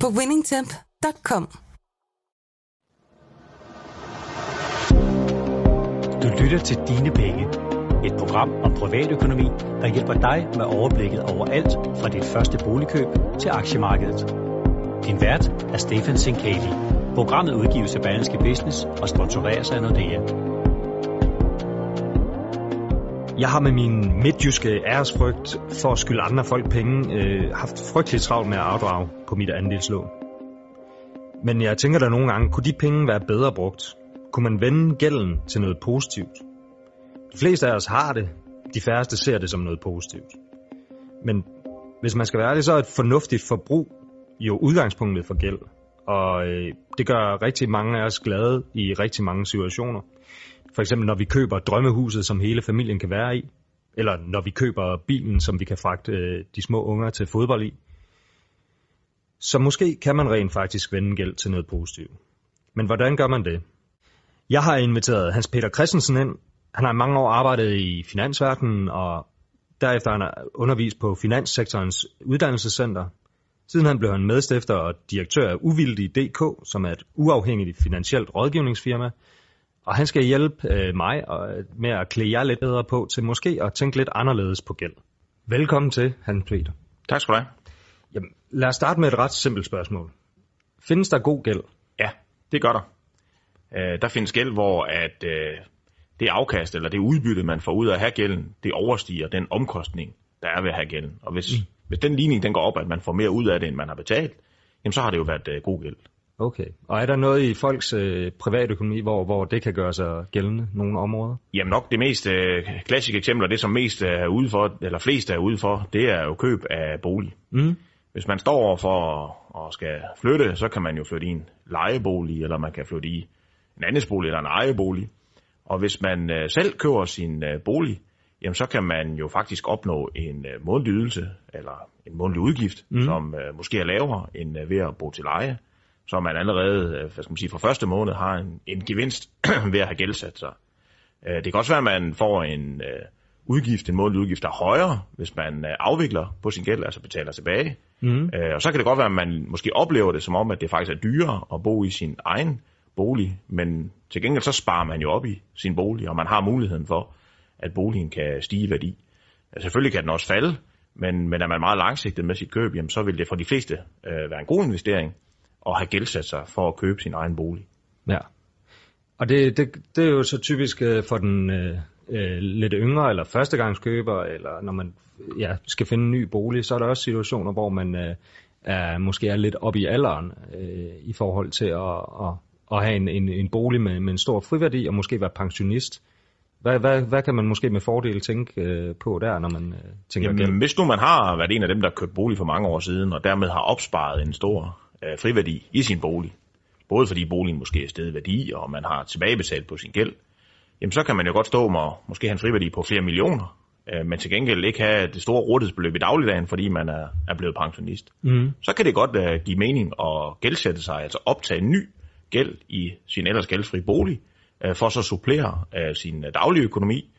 på winningtemp.com. Du lytter til Dine Penge. Et program om privatøkonomi, der hjælper dig med overblikket over alt fra dit første boligkøb til aktiemarkedet. Din vært er Stefan Sinkali. Programmet udgives af Berlingske Business og sponsoreres af Nordea. Jeg har med min midtjyske æresfrygt for at skylde andre folk penge øh, haft frygteligt travlt med at afdrage på mit andelslån. Men jeg tænker da nogle gange, kunne de penge være bedre brugt? Kunne man vende gælden til noget positivt? De fleste af os har det, de færreste ser det som noget positivt. Men hvis man skal være ærlig, så er et fornuftigt forbrug jo udgangspunktet for gæld. Og øh, det gør rigtig mange af os glade i rigtig mange situationer. For eksempel når vi køber drømmehuset, som hele familien kan være i. Eller når vi køber bilen, som vi kan fragte øh, de små unger til fodbold i. Så måske kan man rent faktisk vende gæld til noget positivt. Men hvordan gør man det? Jeg har inviteret Hans Peter Christensen ind. Han har i mange år arbejdet i finansverdenen, og derefter han har undervist på Finanssektorens Uddannelsescenter. Siden han blev han medstifter og direktør af Uvildig.dk, som er et uafhængigt finansielt rådgivningsfirma. Og han skal hjælpe øh, mig med at klæde jer lidt bedre på til måske at tænke lidt anderledes på gæld. Velkommen til, Hans Peter. Tak skal du have. Jamen, lad os starte med et ret simpelt spørgsmål. Findes der god gæld? Ja, det gør der. Øh, der findes gæld, hvor at øh, det afkast eller det udbytte, man får ud af at have gælden, det overstiger den omkostning, der er ved at have gælden. Og hvis, mm. hvis den ligning den går op, at man får mere ud af det, end man har betalt, jamen så har det jo været øh, god gæld. Okay. Og er der noget i folks øh, privatøkonomi, hvor, hvor det kan gøre sig gældende nogle områder? Jamen nok det mest øh, klassiske eksempel, og det som mest er ude for, eller flest er ude for, det er jo køb af bolig. Mm. Hvis man står for at skal flytte, så kan man jo flytte i en lejebolig, eller man kan flytte i en andelsbolig eller en ejebolig. Og hvis man øh, selv køber sin øh, bolig, jamen så kan man jo faktisk opnå en øh, månedlig ydelse, eller en månedlig udgift, mm. som øh, måske er lavere end øh, ved at bo til leje så man allerede, øh, hvad skal man sige, fra første måned har en, en gevinst ved at have gældsat sig. Øh, det kan også være, at man får en øh, udgift, en månedlig udgift, der er højere, hvis man afvikler på sin gæld, altså betaler tilbage. Mm. Og så kan det godt være, at man måske oplever det som om, at det faktisk er dyrere at bo i sin egen bolig, men til gengæld så sparer man jo op i sin bolig, og man har muligheden for, at boligen kan stige i værdi. Selvfølgelig kan den også falde, men, men er man meget langsigtet med sit køb, jamen, så vil det for de fleste øh, være en god investering at have gældsat sig for at købe sin egen bolig. Ja. Og det, det, det er jo så typisk øh, for den øh, øh, lidt yngre eller førstegangskøber, eller når man ja, skal finde en ny bolig, så er der også situationer, hvor man øh, er, måske er lidt op i alderen øh, i forhold til at, at, at have en, en, en bolig med, med en stor friværdi og måske være pensionist. Hvad, hvad, hvad kan man måske med fordel tænke øh, på der, når man øh, tænker Jamen, gæld? Hvis nu man har været en af dem, der købte bolig for mange år siden, og dermed har opsparet en stor øh, friværdi i sin bolig, både fordi boligen måske er stedet værdi, og man har tilbagebetalt på sin gæld, jamen så kan man jo godt stå med måske have en friværdi på flere millioner, øh, men til gengæld ikke have det store rådighedsbeløb i dagligdagen, fordi man er, er blevet pensionist. Mm. Så kan det godt øh, give mening at gældsætte sig, altså optage en ny gæld i sin ellers gældsfri bolig, øh, for så at supplere øh, sin daglige økonomi.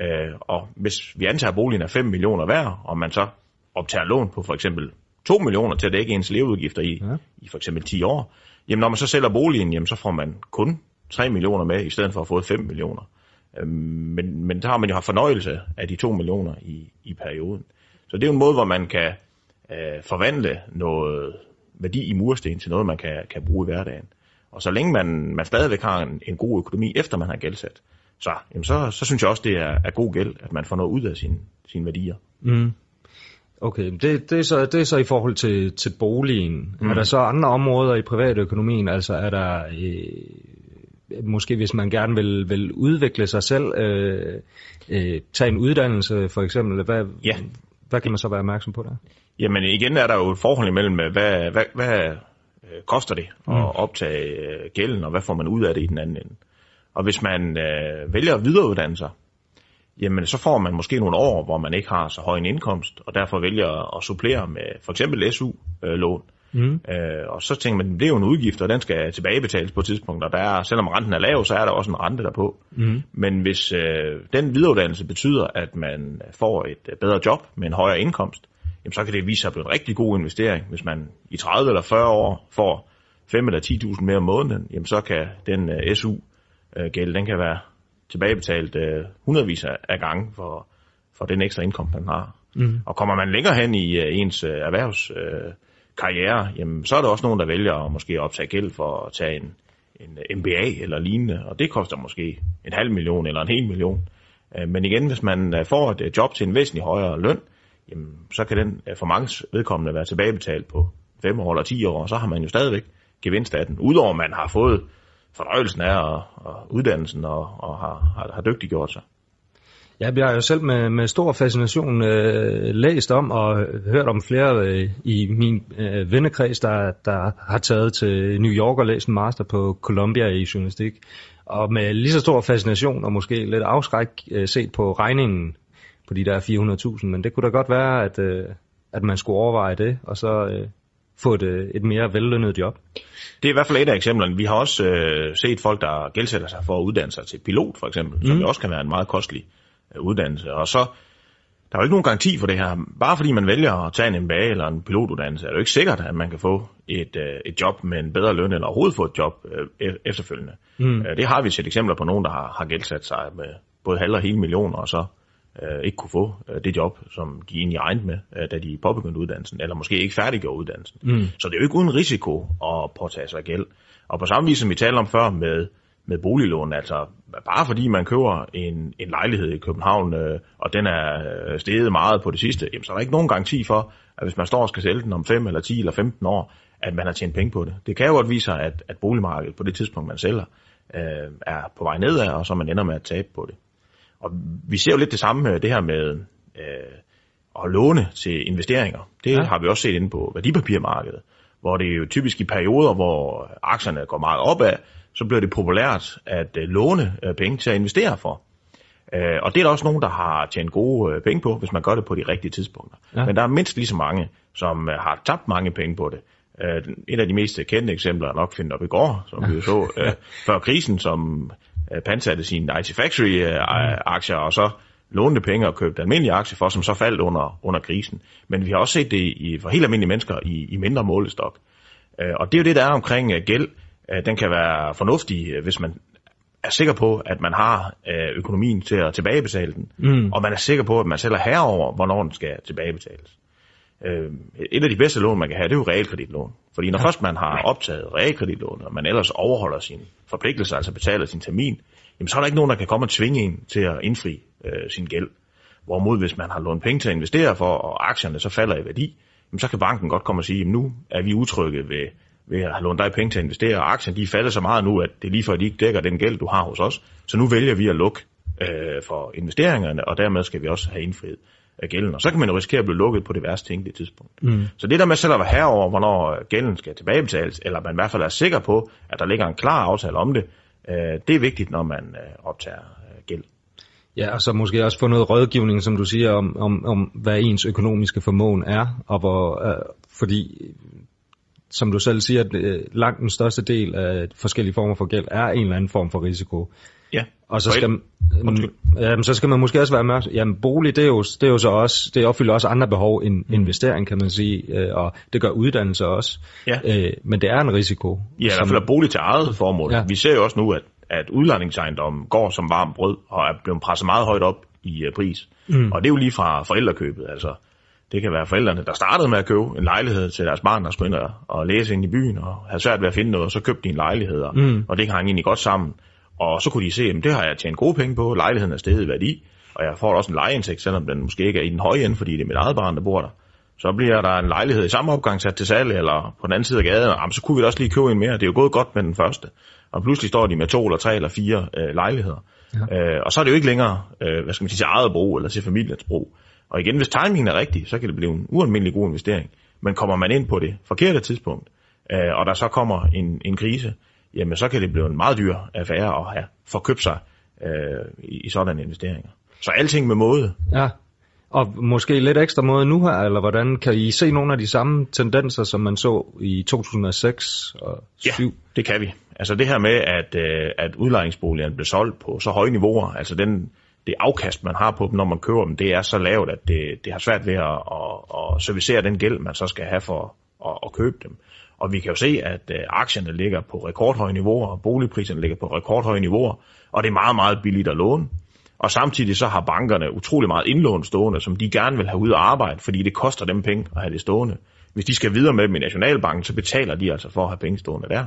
Øh, og hvis vi antager, at boligen er 5 millioner værd, og man så optager lån på for eksempel 2 millioner til at dække ens leveudgifter i, ja. i for eksempel 10 år, jamen når man så sælger boligen, jamen så får man kun 3 millioner med, i stedet for at få 5 millioner. Øhm, men, men der har man jo haft fornøjelse af de 2 millioner i, i perioden. Så det er jo en måde, hvor man kan øh, forvandle noget værdi i mursten til noget, man kan, kan bruge i hverdagen. Og så længe man, man stadigvæk har en, en god økonomi, efter man har gældsat, så, jamen så, så synes jeg også, det er, er god gæld, at man får noget ud af sine, sine værdier. Mm. Okay, det, det, er så, det er så i forhold til, til boligen. Mm. Er der så andre områder i privatøkonomien? Altså er der øh, måske, hvis man gerne vil, vil udvikle sig selv, øh, øh, tage en uddannelse for eksempel? Hvad, ja. hvad kan man så være opmærksom på der? Jamen igen er der jo et forhold imellem, hvad, hvad, hvad øh, koster det at mm. optage øh, gælden, og hvad får man ud af det i den anden ende. Og hvis man øh, vælger at videreuddanne sig, jamen så får man måske nogle år, hvor man ikke har så høj en indkomst, og derfor vælger at supplere med for eksempel SU-lån. Mm. Øh, og så tænker man, det er jo en udgift, og den skal tilbagebetales på et tidspunkt, og der er, selvom renten er lav, så er der også en rente derpå. Mm. Men hvis øh, den videreuddannelse betyder, at man får et øh, bedre job med en højere indkomst, jamen så kan det vise sig at blive en rigtig god investering. Hvis man i 30 eller 40 år får 5 eller 10.000 mere om måneden, jamen så kan den uh, SU-gæld, uh, den kan være tilbagebetalt uh, hundredvis af, af gange for, for den ekstra indkomst, man har. Mm. Og kommer man længere hen i uh, ens uh, erhvervskarriere, uh, jamen så er der også nogen, der vælger at måske optage gæld for at tage en, en MBA eller lignende, og det koster måske en halv million eller en hel million. Uh, men igen, hvis man uh, får et job til en væsentlig højere løn, jamen, så kan den for mange vedkommende være tilbagebetalt på 5 år eller 10 år, og så har man jo stadigvæk gevinst af den. Udover man har fået fornøjelsen er, og, og uddannelsen og, og har, har, har dygtiggjort sig. Ja, jeg har jo selv med, med stor fascination øh, læst om og hørt om flere øh, i min øh, vennekreds, der, der har taget til New York og læst en master på Columbia i journalistik. Og med lige så stor fascination og måske lidt afskræk øh, set på regningen på de der 400.000, men det kunne da godt være, at, øh, at man skulle overveje det, og så øh, få et, øh, et mere vellønnet job. Det er i hvert fald et af eksemplerne. Vi har også øh, set folk, der gældsætter sig for at uddanne sig til pilot, for eksempel, mm. som jo også kan være en meget kostelig øh, uddannelse. Og så, der er jo ikke nogen garanti for det her. Bare fordi man vælger at tage en MBA eller en pilotuddannelse, er det jo ikke sikkert, at man kan få et, øh, et job med en bedre løn, eller overhovedet få et job øh, e-, efterfølgende. Mm. Øh, det har vi set eksempler på nogen, der har, har gældsat sig med både halv og hele millioner, og så øh, ikke kunne få øh, det job, som de egentlig regnede med, øh, da de påbegyndte uddannelsen, eller måske ikke færdiggjorde uddannelsen. Mm. Så det er jo ikke uden risiko at påtage sig gæld. Og på samme vis, som vi talte om før med, med boliglån, altså bare fordi man køber en, en lejlighed i København, øh, og den er øh, steget meget på det sidste, jamen, så er der ikke nogen garanti for, at hvis man står og skal sælge den om 5 eller 10 eller 15 år, at man har tjent penge på det. Det kan jo godt vise sig, at, at boligmarkedet på det tidspunkt, man sælger, øh, er på vej nedad, og så man ender med at tabe på det. Og vi ser jo lidt det samme med det her med øh, at låne til investeringer. Det ja. har vi også set inde på værdipapirmarkedet, hvor det er jo typisk i perioder, hvor aktierne går meget opad, så bliver det populært at øh, låne øh, penge til at investere for. Øh, og det er der også nogen, der har tjent gode øh, penge på, hvis man gør det på de rigtige tidspunkter. Ja. Men der er mindst lige så mange, som øh, har tabt mange penge på det. Øh, et af de mest kendte eksempler er nok i går, som vi jo så øh, før krisen, som øh, pansatte sine IT Factory-aktier, og så lånte penge og købte almindelige aktier for, som så faldt under, under krisen. Men vi har også set det i, for helt almindelige mennesker i, i mindre målestok. Øh, og det er jo det, der er omkring øh, gæld. Øh, den kan være fornuftig, øh, hvis man er sikker på, at man har øh, økonomien til at tilbagebetale den, mm. og man er sikker på, at man selv er herover, hvornår den skal tilbagebetales. Øh, et af de bedste lån, man kan have, det er jo realkreditlån. Fordi når ja. først man har optaget realkreditlån, og man ellers overholder sine forpligtelser, altså betaler sin termin, jamen så er der ikke nogen, der kan komme og tvinge en til at indfri øh, sin gæld. Hvorimod hvis man har lånt penge til at investere for, og aktierne så falder i værdi, jamen så kan banken godt komme og sige, jamen nu er vi utrygge ved, ved at have lånt dig penge til at investere, og aktierne de falder så meget nu, at det er lige at de ikke dækker den gæld, du har hos os. Så nu vælger vi at lukke øh, for investeringerne, og dermed skal vi også have indfriet af gælden. Og så kan man jo risikere at blive lukket på det værste tænkelige tidspunkt. Mm. Så det der med selv at være herover, hvornår gælden skal tilbagebetales, eller man i hvert fald er sikker på, at der ligger en klar aftale om det, øh, det er vigtigt, når man øh, optager øh, gæld. Ja, og så måske også få noget rådgivning, som du siger, om, om, om hvad ens økonomiske formåen er, og hvor, øh, fordi som du selv siger, at øh, langt den største del af forskellige former for gæld er en eller anden form for risiko. Ja. Og så skal, mm, jamen, så skal man måske også være med, jamen bolig, det er jo, det er jo så også, det opfylder også andre behov end mm. investering, kan man sige, øh, og det gør uddannelse også. Ja. Øh, men det er en risiko. Ja, i hvert fald er bolig til eget formål. Ja. Vi ser jo også nu, at, at udlejningsejendommen går som varm brød, og er blevet presset meget højt op i uh, pris. Mm. Og det er jo lige fra forældrekøbet, altså det kan være forældrene, der startede med at købe en lejlighed til deres barn, der skulle ind og, og læse ind i byen, og havde svært ved at finde noget, og så købte de en lejlighed, og, mm. og det hang egentlig godt sammen. Og så kunne de se, at det har jeg tjent gode penge på, lejligheden er steget i værdi, og jeg får også en lejeindtægt, selvom den måske ikke er i den høje ende, fordi det er mit eget barn, der bor der. Så bliver der en lejlighed i samme opgang sat til salg, eller på den anden side af gaden, og så kunne vi da også lige købe en mere. Det er jo gået godt med den første. Og pludselig står de med to eller tre eller fire øh, lejligheder. Ja. Øh, og så er det jo ikke længere, øh, hvad skal man sige, til eget brug, eller til familiens brug. Og igen, hvis timingen er rigtig, så kan det blive en ualmindelig god investering. Men kommer man ind på det forkerte tidspunkt, øh, og der så kommer en, en krise, jamen så kan det blive en meget dyr affære at have forkøbt sig øh, i, i sådanne investeringer. Så alting med måde. Ja, og måske lidt ekstra måde nu her, eller hvordan kan I se nogle af de samme tendenser, som man så i 2006 og 2007? Ja, det kan vi. Altså det her med, at, øh, at udlejningsboligerne bliver solgt på så høje niveauer, altså den, det afkast, man har på dem, når man køber dem, det er så lavt, at det, det har svært ved at, at, at servicere den gæld, man så skal have for at, at købe dem. Og vi kan jo se, at øh, aktierne ligger på rekordhøje niveauer, og boligpriserne ligger på rekordhøje niveauer, og det er meget, meget billigt at låne. Og samtidig så har bankerne utrolig meget indlån stående, som de gerne vil have ud at arbejde, fordi det koster dem penge at have det stående. Hvis de skal videre med dem i Nationalbanken, så betaler de altså for at have penge stående der.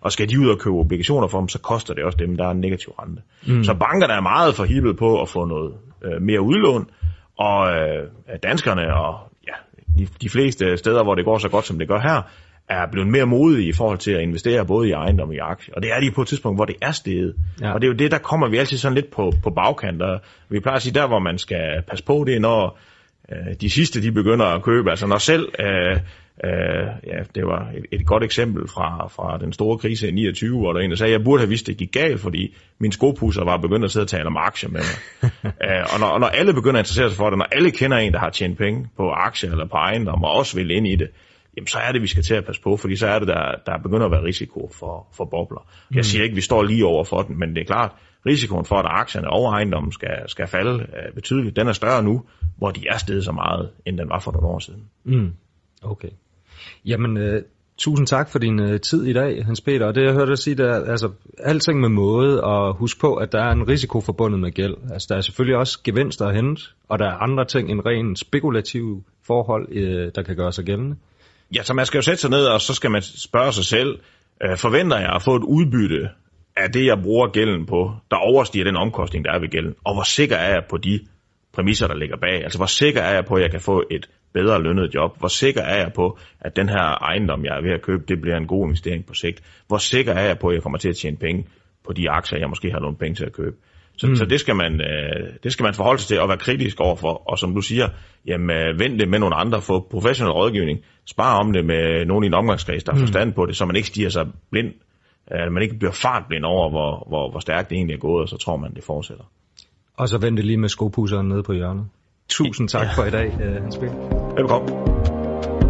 Og skal de ud og købe obligationer for dem, så koster det også dem, der er en negativ rente. Mm. Så bankerne er meget forhibet på at få noget øh, mere udlån, og øh, danskerne og ja, de, de fleste steder, hvor det går så godt, som det gør her, er blevet mere modige i forhold til at investere både i ejendom og i aktier. Og det er de på et tidspunkt, hvor det er steget. Ja. Og det er jo det, der kommer vi altid sådan lidt på, på bagkant. Og vi plejer at sige, der hvor man skal passe på, det er når øh, de sidste de begynder at købe. Altså når selv, øh, øh, ja, det var et, et godt eksempel fra, fra den store krise i 29, hvor der en, der sagde, jeg burde have vidst, det gik galt, fordi min skopusser var begyndt at sidde og tale om aktier med mig. øh, og, når, og når alle begynder at interessere sig for det, når alle kender en, der har tjent penge på aktier eller på ejendom, og også vil ind i det, jamen så er det, vi skal til at passe på, fordi så er det, der, der begynder at være risiko for, for bobler. Jeg mm. siger ikke, at vi står lige over for den, men det er klart, risikoen for, at aktierne over ejendommen skal, skal falde uh, betydeligt, den er større nu, hvor de er steget så meget, end den var for nogle år siden. Mm. Okay. Jamen, uh, tusind tak for din uh, tid i dag, Hans Peter. Og det, jeg hørte dig sige, der er altså, alting med måde, og husk på, at der er en risiko forbundet med gæld. Altså, der er selvfølgelig også gevinster at hente, og der er andre ting end rent spekulative forhold, uh, der kan gøre sig gældende. Ja, så man skal jo sætte sig ned, og så skal man spørge sig selv, øh, forventer jeg at få et udbytte af det, jeg bruger gælden på, der overstiger den omkostning, der er ved gælden? Og hvor sikker er jeg på de præmisser, der ligger bag? Altså, hvor sikker er jeg på, at jeg kan få et bedre lønnet job? Hvor sikker er jeg på, at den her ejendom, jeg er ved at købe, det bliver en god investering på sigt? Hvor sikker er jeg på, at jeg kommer til at tjene penge på de aktier, jeg måske har nogle penge til at købe? Så, mm. så det, skal man, øh, det skal man forholde sig til og være kritisk overfor. Og som du siger, jamen, øh, vend det med nogle andre, få professionel rådgivning, spar om det med nogen i en omgangskreds, der har mm. forstand på det, så man ikke stiger sig blind, øh, man ikke bliver fartblind over, hvor, hvor, hvor stærkt det egentlig er gået, og så tror man, det fortsætter. Og så vend det lige med skopusseren nede på hjørnet. Tusind tak for i dag, øh, Hans Bæk. Velkommen.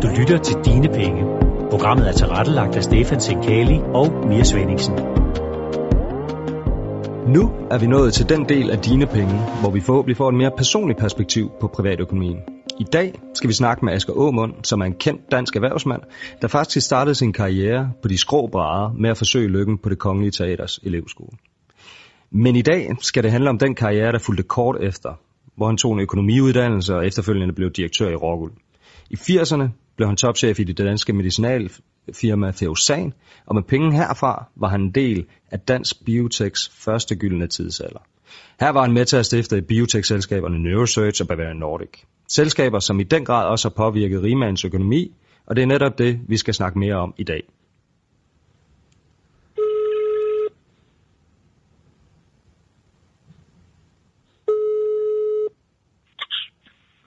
Du lytter til Dine Penge. Programmet er tilrettelagt af Stefan Sinkali og Mia Svendingsen. Nu er vi nået til den del af dine penge, hvor vi forhåbentlig får et mere personligt perspektiv på privatøkonomien. I dag skal vi snakke med Asger Aumund, som er en kendt dansk erhvervsmand, der faktisk startede sin karriere på de skrå brædder med at forsøge lykken på det kongelige teaters elevskole. Men i dag skal det handle om den karriere, der fulgte kort efter, hvor han tog en økonomiuddannelse og efterfølgende blev direktør i Rockwool. I 80'erne blev han topchef i det danske medicinal, medicinalfirma Theosan, og med penge herfra var han en del af dansk biotechs første gyldne tidsalder. Her var han med til at stifte biotech-selskaberne Neurosearch og Bavarian Nordic. Selskaber, som i den grad også har påvirket rigmandens økonomi, og det er netop det, vi skal snakke mere om i dag.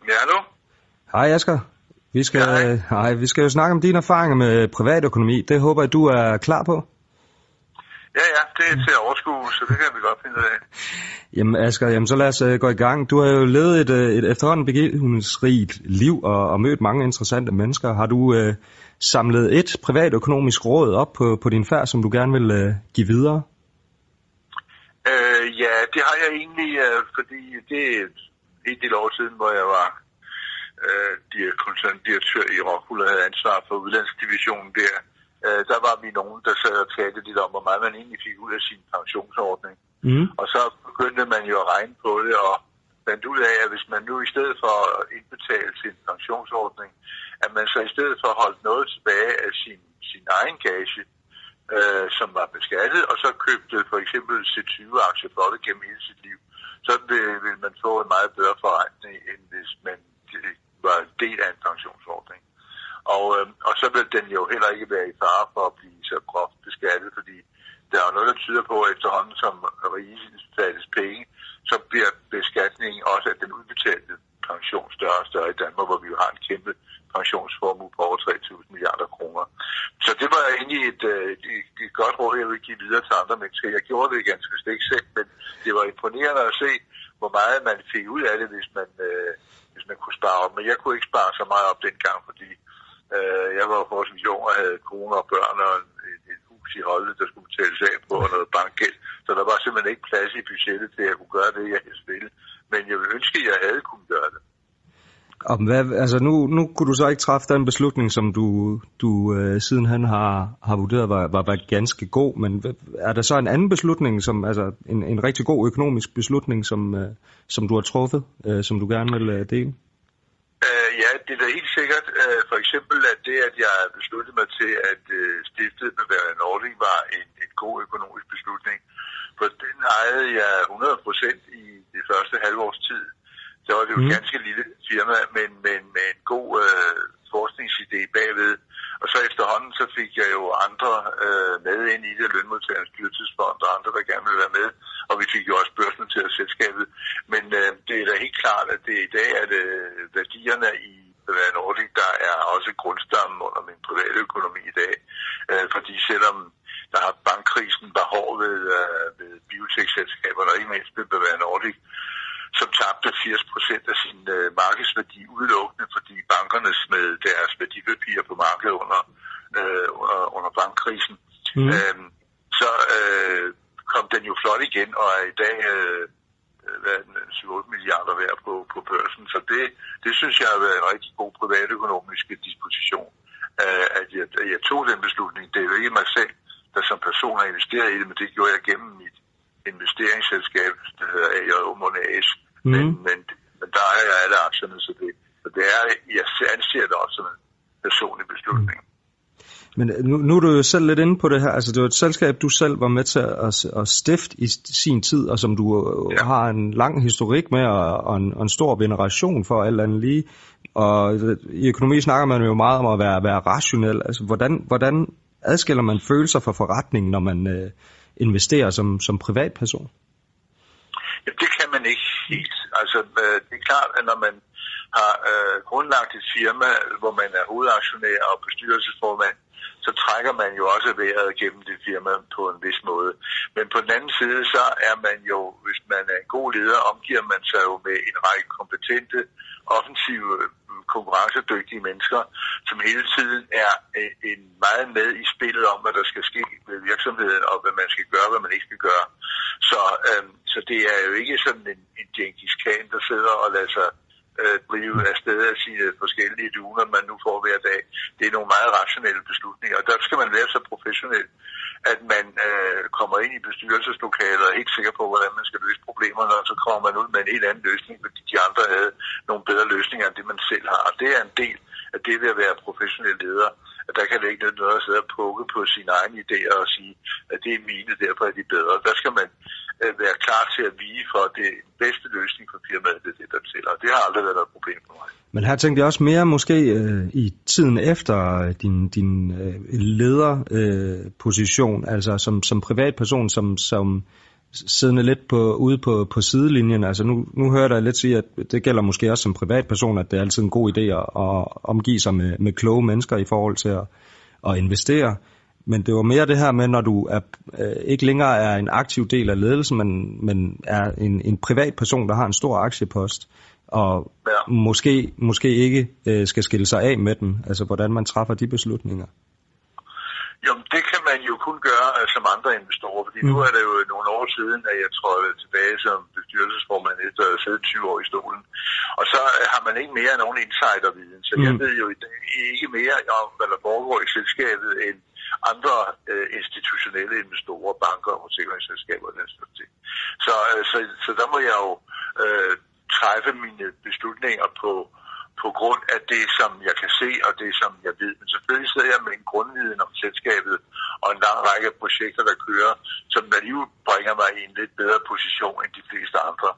Ja, hallo? Hej Asger. Vi skal, ja, hej. vi skal jo snakke om dine erfaringer med privatøkonomi. Det håber jeg, du er klar på. Ja, ja, det er til at overskue, så det kan vi godt finde ud af. Jamen Asger, jamen, så lad os uh, gå i gang. Du har jo levet et, uh, et efterhånden begivenhedsrigt liv og, og mødt mange interessante mennesker. Har du uh, samlet et privatøkonomisk råd op på, på din færd, som du gerne vil uh, give videre? Uh, ja, det har jeg egentlig, uh, fordi det er en del år siden, hvor jeg var uh, koncerndirektør i Rockwool havde ansvar for udlandsdivisionen der øh, der var vi nogen, der sad og talte lidt om, hvor meget man egentlig fik ud af sin pensionsordning. Mm. Og så begyndte man jo at regne på det, og fandt ud af, at hvis man nu i stedet for at indbetale sin pensionsordning, at man så i stedet for holdt noget tilbage af sin, sin egen gage, øh, som var beskattet, og så købte for eksempel C20-aktier for det gennem hele sit liv, så vil, vil man få en meget bedre forretning, end hvis man var del af en pensionsordning. Og, øh, og så vil den jo heller ikke være i fare for at blive så groft beskattet, fordi der er noget, der tyder på, at efterhånden som rige penge, så bliver beskatningen også af den udbetalte pension større og større i Danmark, hvor vi jo har en kæmpe pensionsformue på over 3.000 milliarder kroner. Så det var egentlig et, øh, et, et, et godt råd, jeg ville give videre til andre mennesker. Jeg gjorde det ganske ikke selv, men det var imponerende at se, hvor meget man fik ud af det, hvis man, øh, hvis man kunne spare op. Men jeg kunne ikke spare så meget op dengang, fordi øh, jeg var forholdsvis ung og havde kone og børn og et, et hus i Holdet, der skulle betales af på og noget bankgæld. Så der var simpelthen ikke plads i budgettet til, at jeg kunne gøre det, jeg helst ville. Men jeg ville ønske, at jeg havde kunnet gøre det. Og hvad, altså nu, nu kunne du så ikke træffe den beslutning, som du, du øh, siden han har, har vurderet var, var, var ganske god, men er der så en anden beslutning, som altså en, en rigtig god økonomisk beslutning, som, øh, som du har truffet, øh, som du gerne vil øh, dele? Uh, ja, det er da helt sikkert. Uh, for eksempel at det, at jeg besluttede mig til, at uh, stiftet Bavarian Nordic var en, en god økonomisk beslutning. For den ejede jeg 100% i det første halvårs tid. Så var det jo et mm. ganske lille firma, men, men med en god øh, forskningsidé bagved. Og så efterhånden så fik jeg jo andre øh, med ind i det, lønmodtagernes dyrtidsfond og andre, der gerne ville være med. Og vi fik jo også børsnoteret selskabet. Men øh, det er da helt klart, at det i dag er det øh, værdierne i Bavarian Nordic, der er også grundstammen under min private økonomi i dag. Øh, fordi selvom der har bankkrisen var hård ved, øh, ved biotekselskaberne, og ikke mindst ved Bavarian Nordic, som tabte 80 procent af sin øh, markedsværdi udelukkende, fordi bankerne smed deres værdipapirer på markedet under, øh, under, under bankkrisen. Mm. Øhm, så øh, kom den jo flot igen, og er i dag øh, 7-8 milliarder værd på, på børsen. Så det, det synes jeg har været en rigtig god privatøkonomisk disposition, øh, at, jeg, at jeg tog den beslutning. Det er jo ikke mig selv, der som person har investeret i det, men det gjorde jeg gennem mit investeringsselskab, der hedder AJ Omon AS. Mm. Men, men, men der er jeg alle aktierne, så det, så det er, jeg anser det også som en personlig beslutning. Mm. Men nu, nu er du jo selv lidt inde på det her, altså det var et selskab, du selv var med til at, at stifte i sin tid, og som du ja. har en lang historik med, og, og, en, og en stor veneration for alt andet lige. Og i økonomi snakker man jo meget om at være, være rationel. Altså hvordan, hvordan adskiller man følelser fra forretningen, når man investere investerer som, som privatperson? Ja, det kan man ikke helt. Altså, øh, det er klart, at når man har øh, grundlagt et firma, hvor man er hovedaktionær og bestyrelsesformand, så trækker man jo også vejret gennem det firma på en vis måde. Men på den anden side, så er man jo, hvis man er en god leder, omgiver man sig jo med en række kompetente, offensive, konkurrencedygtige mennesker, som hele tiden er øh, en meget med i spillet om, hvad der skal ske med virksomheden, og hvad man skal gøre, hvad man ikke skal gøre. Så, øhm, så det er jo ikke sådan en, en Genghis Khan, der sidder og lader sig øh, drive afsted af sine forskellige duner, man nu får hver dag. Det er nogle meget rationelle beslutninger, og der skal man være så professionel, at man øh, kommer ind i bestyrelseslokalet og er helt sikker på, hvordan man skal løse problemerne, og så kommer man ud med en helt anden løsning, fordi de andre havde nogle bedre løsninger end det, man selv har. Og det er en del af det ved at være professionel leder, at der kan det ikke noget at sidde og pukke på sine egne idéer og sige, at det er mine, derfor er de bedre. Der skal man øh, være klar til at vige for, det bedste løsning for firmaet, det er det, der tæller. Det har aldrig været et problem for mig. Men her tænkte jeg også mere måske øh, i tiden efter øh, din, din øh, lederposition, øh, altså som, som privatperson, som, som siddende lidt på, ude på, på sidelinjen. Altså nu, nu hører jeg lidt sige, at det gælder måske også som privatperson, at det er altid en god idé at, at omgive sig med, med kloge mennesker i forhold til at, at investere. Men det var mere det her med, når du er, øh, ikke længere er en aktiv del af ledelsen, men, men er en, en privat person, der har en stor aktiepost, og ja. måske, måske ikke øh, skal skille sig af med den. Altså hvordan man træffer de beslutninger. Jo, det kan man jo kun gøre uh, som andre investorer, fordi mm. nu er det jo nogle år siden, at jeg trådte tilbage som bestyrelsesformand efter at have siddet 20 år i stolen. Og så uh, har man ikke mere nogen insiderviden, så mm. jeg ved jo i dag ikke mere om, hvad der foregår i selskabet, end andre øh, institutionelle investorer, banker og forsikringsselskaber og den slags ting. Så, øh, så, så der må jeg jo øh, træffe mine beslutninger på på grund af det, som jeg kan se, og det, som jeg ved. Men selvfølgelig sidder jeg med en grundviden om selskabet, og en lang række projekter, der kører, som alligevel bringer mig i en lidt bedre position end de fleste andre.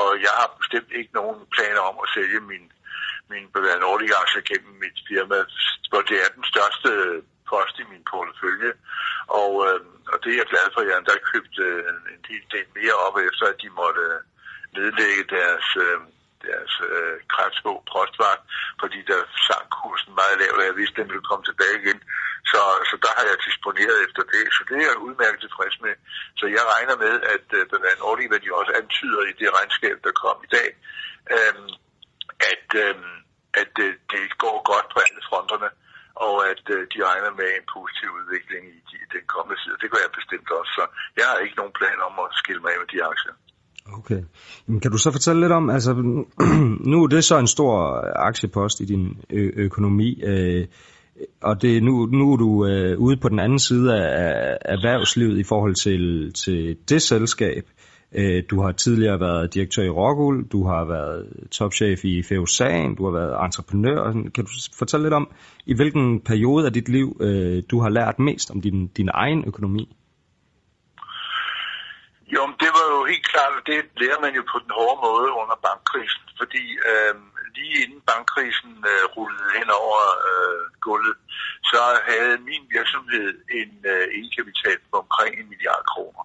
Og jeg har bestemt ikke nogen planer om at sælge min, min Nordic aktie gennem mit firma, hvor det er den største post i min portefølje. Og, øh, og det er jeg glad for, at jeg endda købt øh, en hel del mere op efter, at de måtte nedlægge deres... Øh, deres øh, kræftsko postvagt, fordi der sank kursen meget lavt, og jeg vidste, at den ville komme tilbage igen. Så, så der har jeg disponeret efter det, så det er jeg udmærket tilfreds med. Så jeg regner med, at øh, den andet Audi, hvad de også antyder i det regnskab, der kom i dag, øh, at, øh, at øh, det går godt på alle fronterne, og at øh, de regner med en positiv udvikling i de, den kommende tid. Det gør jeg bestemt også, så jeg har ikke nogen plan om at skille mig af med de aktier. Okay. Men kan du så fortælle lidt om, altså nu er det så en stor øh, aktiepost i din ø- økonomi, øh, og det, nu, nu er du øh, ude på den anden side af, af erhvervslivet i forhold til, til det selskab. Øh, Øh, du har tidligere været direktør i Rockwool, du har været topchef i FEUSAN, du har været entreprenør. Kan du fortælle lidt om, i hvilken periode af dit liv øh, du har lært mest om din, din egen økonomi? Jo, men det var jo helt klart, at det lærer man jo på den hårde måde under bankkrisen, fordi øh, lige inden bankkrisen øh, rullede hen over øh, gulvet, så havde min virksomhed en øh, indkapital på omkring en milliard kroner.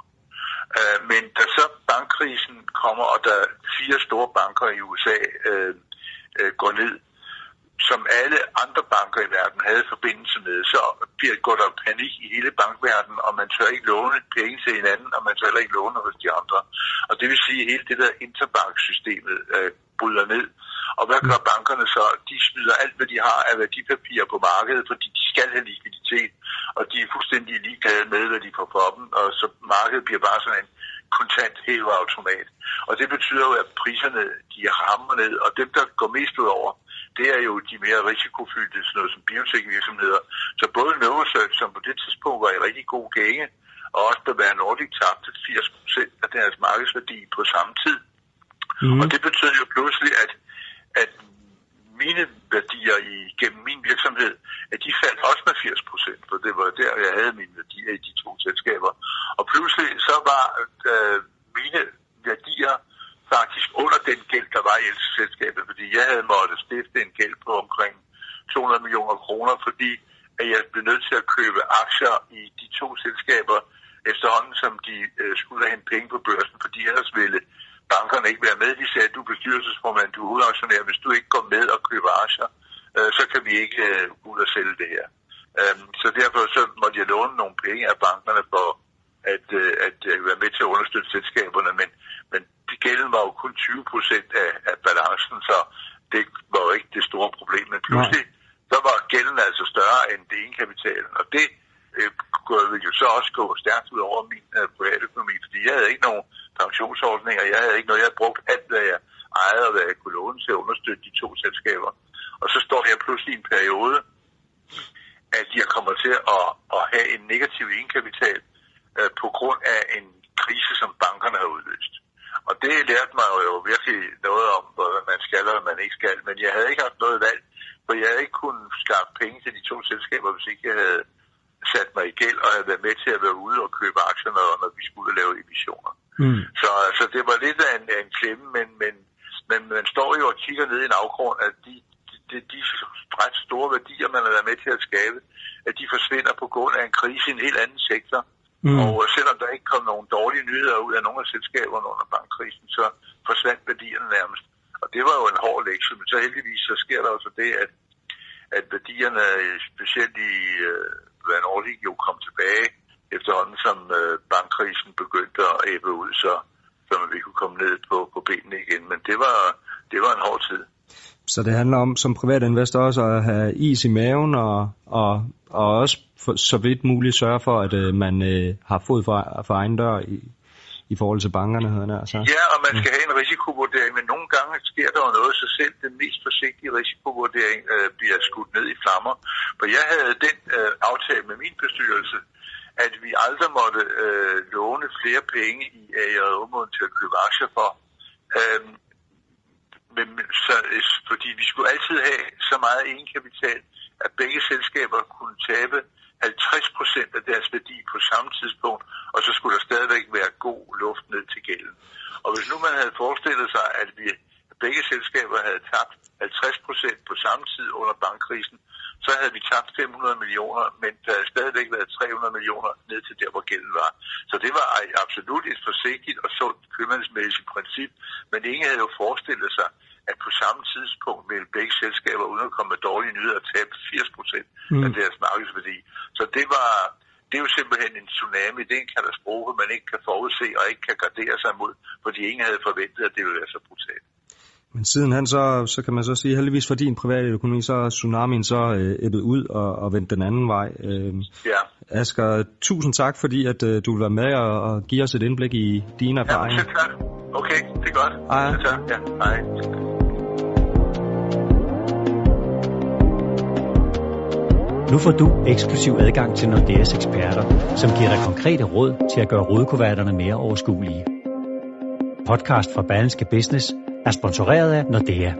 Øh, men da så bankkrisen kommer, og der fire store banker i USA øh, øh, går ned, som alle andre banker i verden havde forbindelse med, så bliver går der panik i hele bankverdenen, og man tør ikke låne penge til hinanden, og man tør heller ikke låne hos de andre. Og det vil sige, at hele det der interbanksystemet øh, bryder ned. Og hvad gør bankerne så? De smider alt, hvad de har af værdipapirer på markedet, fordi de skal have likviditet, og de er fuldstændig ligeglade med, hvad de får for dem, og så markedet bliver bare sådan en kontant hæveautomat. Og det betyder jo, at priserne de rammer ned, og dem, der går mest ud over, det er jo de mere risikofyldte, sådan noget som biotekvirksomheder. Så både Novosearch, som på det tidspunkt var i rigtig god gænge, og også Bavarian Nordic tabte 80 procent af deres markedsværdi på samme tid. Mm. Og det betød jo pludselig, at, at mine værdier i, gennem min virksomhed, at de faldt også med 80 procent, for det var der, jeg havde mine værdier i de to selskaber. Og pludselig så var øh, mine værdier faktisk under den gæld, der var i selskabet, fordi jeg havde måttet stifte en gæld på omkring 200 millioner kroner, fordi at jeg blev nødt til at købe aktier i de to selskaber efterhånden, som de øh, skulle have penge på børsen, fordi ellers ville bankerne ikke være med. De sagde, at du er bestyrelsesformand, du er hovedaktionær. Hvis du ikke går med og køber aktier, øh, så kan vi ikke øh, ud og sælge det her. Øh, så derfor så måtte jeg låne nogle penge af bankerne for at, øh, at øh, være med til at understøtte selskaberne, men, men de gælden var jo kun 20 procent af, af balancen, så det var jo ikke det store problem. Men pludselig, Nej. så var gælden altså større end det ene kapitalen, og det øh, ville jo så også gå stærkt ud over min øh, privatøkonomi, fordi jeg havde ikke nogen pensionsordninger, jeg havde ikke noget, jeg havde brugt alt, hvad jeg ejede og hvad jeg kunne låne til at understøtte de to selskaber. Og så står jeg pludselig i en periode, at jeg kommer til at, at have en negativ egenkapital øh, på grund af en krise, som bankerne har udløst. Og det lærte mig jo virkelig noget om, hvad man skal og hvad man ikke skal. Men jeg havde ikke haft noget valg, for jeg havde ikke kunnet skaffe penge til de to selskaber, hvis ikke jeg havde sat mig i gæld og havde været med til at være ude og købe aktier, når vi skulle lave emissioner. Mm. Så, så det var lidt af en, af en klemme, men, men, men man står jo og kigger ned i en afgrund, at de, de, de ret store værdier, man har været med til at skabe, at de forsvinder på grund af en krise i en helt anden sektor. Mm. Og selvom der ikke kom nogen dårlige nyheder ud af nogle af selskaberne under bankkrisen, så forsvandt værdierne nærmest. Og det var jo en hård lektie, men så heldigvis så sker der også det, at, at værdierne, specielt i øh, hvad Nordic jo kom tilbage, efterhånden som øh, bankkrisen begyndte at æbe ud, så, så vi kunne komme ned på, på benene igen. Men det var, det var en hård tid. Så det handler om som privat investor også at have is i maven og, og, og også for, så vidt muligt sørge for, at øh, man øh, har fod for, for egen dør i, i forhold til bankerne, hedder det altså. Ja, og man skal have en risikovurdering, men nogle gange sker der jo noget, så selv den mest forsigtige risikovurdering øh, bliver skudt ned i flammer. For jeg havde den øh, aftale med min bestyrelse, at vi aldrig måtte øh, låne flere penge i AJ til at købe aktier for. Øhm, men, så, fordi vi skulle altid have så meget egenkapital, at begge selskaber kunne tabe 50 procent af deres værdi på samme tidspunkt, og så skulle der stadigvæk være god luft ned til gælden. Og hvis nu man havde forestillet sig, at vi begge selskaber havde tabt 50 procent på samme tid under bankkrisen, så havde vi tabt 500 millioner, men der havde stadigvæk været 300 millioner ned til der, hvor gælden var. Så det var absolut et forsigtigt og sundt købmandsmæssigt princip, men ingen havde jo forestillet sig, at på samme tidspunkt vil begge selskaber, uden at komme med dårlige nyheder, tabe 80 procent mm. af deres markedsværdi. Så det var, det er jo simpelthen en tsunami, det er en katastrofe, man ikke kan forudse og ikke kan gardere sig mod, fordi ingen havde forventet, at det ville være så brutalt. Men sidenhen, så, så kan man så sige, heldigvis for din private økonomi, så er tsunamien så øh, æbbet ud og, og vendt den anden vej. Øh, ja. Asger, tusind tak, fordi at øh, du vil være med og, og give os et indblik i dine erfaringer. Ja, tak. Okay, det er godt. Hej. Tak. Ja, hej. Nu får du eksklusiv adgang til Nordeas eksperter, som giver dig konkrete råd til at gøre rodekuverterne mere overskuelige. Podcast fra Berlingske Business er sponsoreret af Nordea.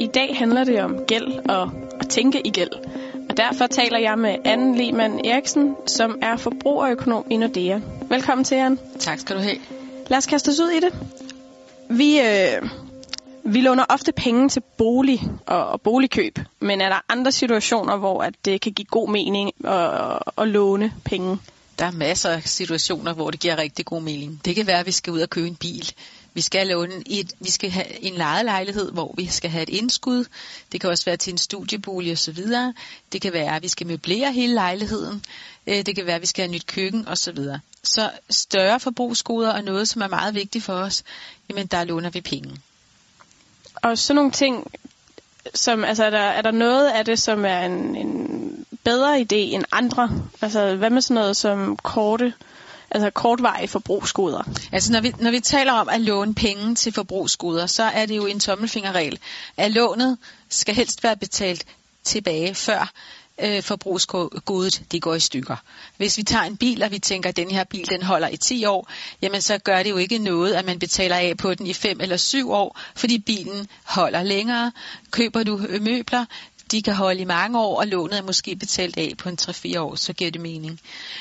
I dag handler det om gæld og at tænke i gæld. Og derfor taler jeg med Anne Lehmann Eriksen, som er forbrugerøkonom i Nordea. Velkommen til, Anne. Tak skal du have. Lad os kaste os ud i det. Vi, øh, vi låner ofte penge til bolig og, og boligkøb, men er der andre situationer, hvor at det kan give god mening at, at låne penge? Der er masser af situationer, hvor det giver rigtig god mening. Det kan være, at vi skal ud og købe en bil. Vi skal låne et, vi skal have en lejelejlighed, hvor vi skal have et indskud. Det kan også være til en studiebolig osv. Det kan være, at vi skal møblere hele lejligheden. Øh, det kan være, at vi skal have nyt køkken osv. Så større forbrugsgoder er noget, som er meget vigtigt for os. Jamen, der låner vi penge. Og sådan nogle ting, som, altså, er der, er der noget af det, som er en, en bedre idé end andre? Altså, hvad med sådan noget som korte altså kortvarige forbrugsgoder. Altså når vi, når vi taler om at låne penge til forbrugsgoder, så er det jo en tommelfingerregel, at lånet skal helst være betalt tilbage før øh, forbrugsgodet det går i stykker. Hvis vi tager en bil, og vi tænker, at den her bil den holder i 10 år, jamen så gør det jo ikke noget, at man betaler af på den i 5 eller 7 år, fordi bilen holder længere. Køber du møbler, de kan holde i mange år, og lånet er måske betalt af på en 3-4 år, så giver det mening.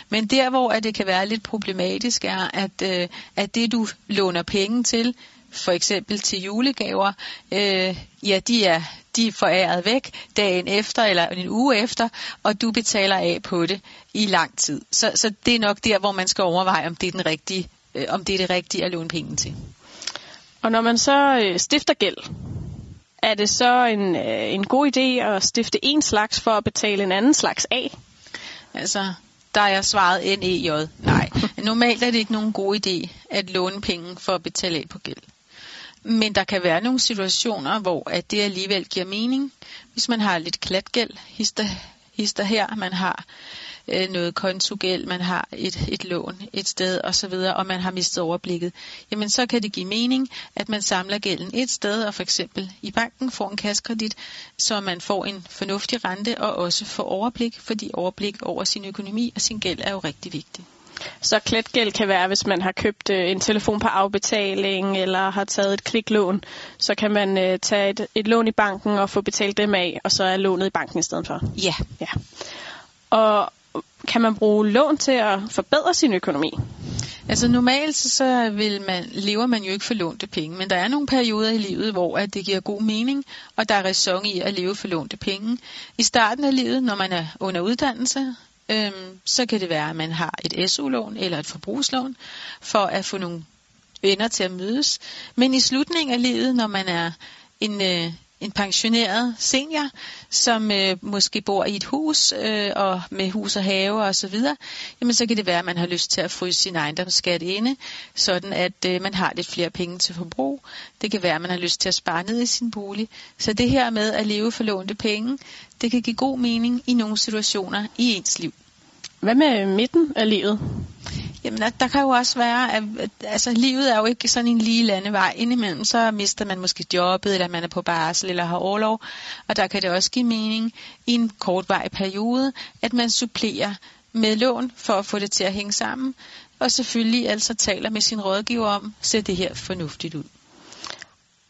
Men der, hvor det kan være lidt problematisk, er, at, øh, at det, du låner penge til, for eksempel til julegaver, øh, ja, de er, de er foræret væk dagen efter eller en uge efter, og du betaler af på det i lang tid. Så, så det er nok der, hvor man skal overveje, om det er, den rigtige, øh, om det, er det rigtige at låne penge til. Og når man så øh, stifter gæld, er det så en, øh, en god idé at stifte en slags for at betale en anden slags af? Altså, der er svaret NEJ. Nej, normalt er det ikke nogen god idé at låne penge for at betale af på gæld. Men der kan være nogle situationer, hvor at det alligevel giver mening. Hvis man har lidt klatgæld, hister, hister her, man har øh, noget kontogæld, man har et, et lån et sted osv., og man har mistet overblikket, jamen så kan det give mening, at man samler gælden et sted, og for eksempel i banken får en kaskredit, så man får en fornuftig rente og også får overblik, fordi overblik over sin økonomi og sin gæld er jo rigtig vigtigt. Så kletgæld kan være, hvis man har købt øh, en telefon på afbetaling eller har taget et kliklån, så kan man øh, tage et, et lån i banken og få betalt dem af, og så er lånet i banken i stedet for. Ja. ja. Og kan man bruge lån til at forbedre sin økonomi? Altså normalt så vil man, lever man jo ikke for lånte penge, men der er nogle perioder i livet, hvor at det giver god mening, og der er ræson i at leve for lånte penge. I starten af livet, når man er under uddannelse, øhm, så kan det være, at man har et SU-lån eller et forbrugslån for at få nogle venner til at mødes. Men i slutningen af livet, når man er en, øh, en pensioneret senior, som øh, måske bor i et hus øh, og med hus og have og så videre, jamen så kan det være, at man har lyst til at fryse sin ejendomsskat inde, sådan at øh, man har lidt flere penge til forbrug. Det kan være, at man har lyst til at spare ned i sin bolig. Så det her med at leve for lånte penge, det kan give god mening i nogle situationer i ens liv. Hvad med midten af livet? Jamen, der kan jo også være, at altså, livet er jo ikke sådan en lige landevej. Indimellem så mister man måske jobbet, eller man er på barsel, eller har overlov. Og der kan det også give mening i en kortvarig periode, at man supplerer med lån for at få det til at hænge sammen. Og selvfølgelig altså taler med sin rådgiver om, ser det her fornuftigt ud.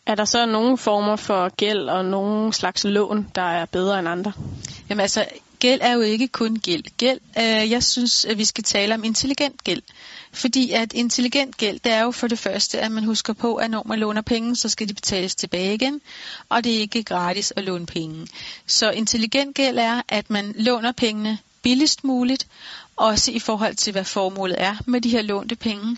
Er der så nogle former for gæld og nogle slags lån, der er bedre end andre? Jamen altså, gæld er jo ikke kun gæld. Gæld, øh, jeg synes, at vi skal tale om intelligent gæld. Fordi at intelligent gæld, det er jo for det første, at man husker på, at når man låner penge, så skal de betales tilbage igen. Og det er ikke gratis at låne penge. Så intelligent gæld er, at man låner pengene billigst muligt, også i forhold til, hvad formålet er med de her lånte penge,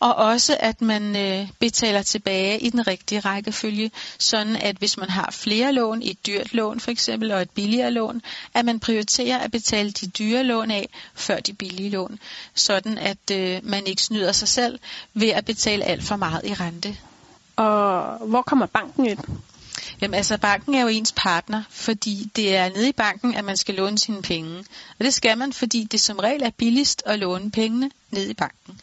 og også at man øh, betaler tilbage i den rigtige rækkefølge, sådan at hvis man har flere lån, et dyrt lån for eksempel, og et billigere lån, at man prioriterer at betale de dyre lån af før de billige lån, sådan at øh, man ikke snyder sig selv ved at betale alt for meget i rente. Og hvor kommer banken ind? Jamen altså, banken er jo ens partner, fordi det er nede i banken, at man skal låne sine penge. Og det skal man, fordi det som regel er billigst at låne pengene ned i banken.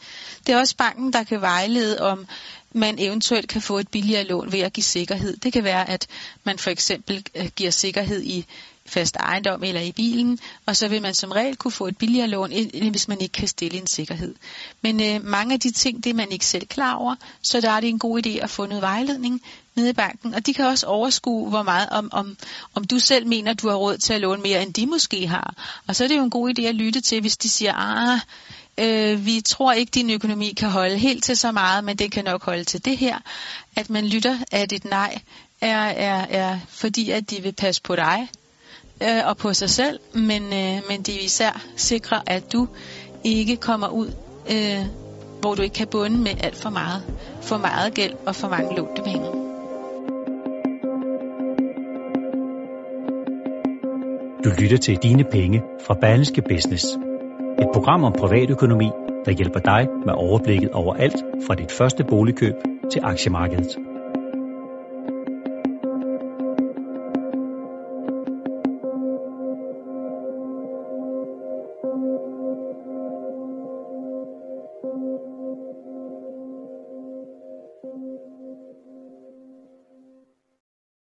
Det er også banken, der kan vejlede om, man eventuelt kan få et billigere lån ved at give sikkerhed. Det kan være, at man for eksempel øh, giver sikkerhed i fast ejendom eller i bilen, og så vil man som regel kunne få et billigere lån, hvis man ikke kan stille en sikkerhed. Men øh, mange af de ting, det er man ikke selv klar over, så der er det en god idé at få noget vejledning nede i banken, og de kan også overskue, hvor meget om, om, om du selv mener, du har råd til at låne mere, end de måske har. Og så er det jo en god idé at lytte til, hvis de siger, ah, øh, vi tror ikke, din økonomi kan holde helt til så meget, men det kan nok holde til det her. At man lytter, at et nej er, er, er fordi, at de vil passe på dig øh, og på sig selv, men, øh, men de vil især sikre, at du ikke kommer ud, øh, hvor du ikke kan bunde med alt for meget, for meget gæld og for mange lånte penge. Du lytter til Dine Penge fra Berlingske Business. Et program om privatøkonomi, der hjælper dig med overblikket over alt fra dit første boligkøb til aktiemarkedet.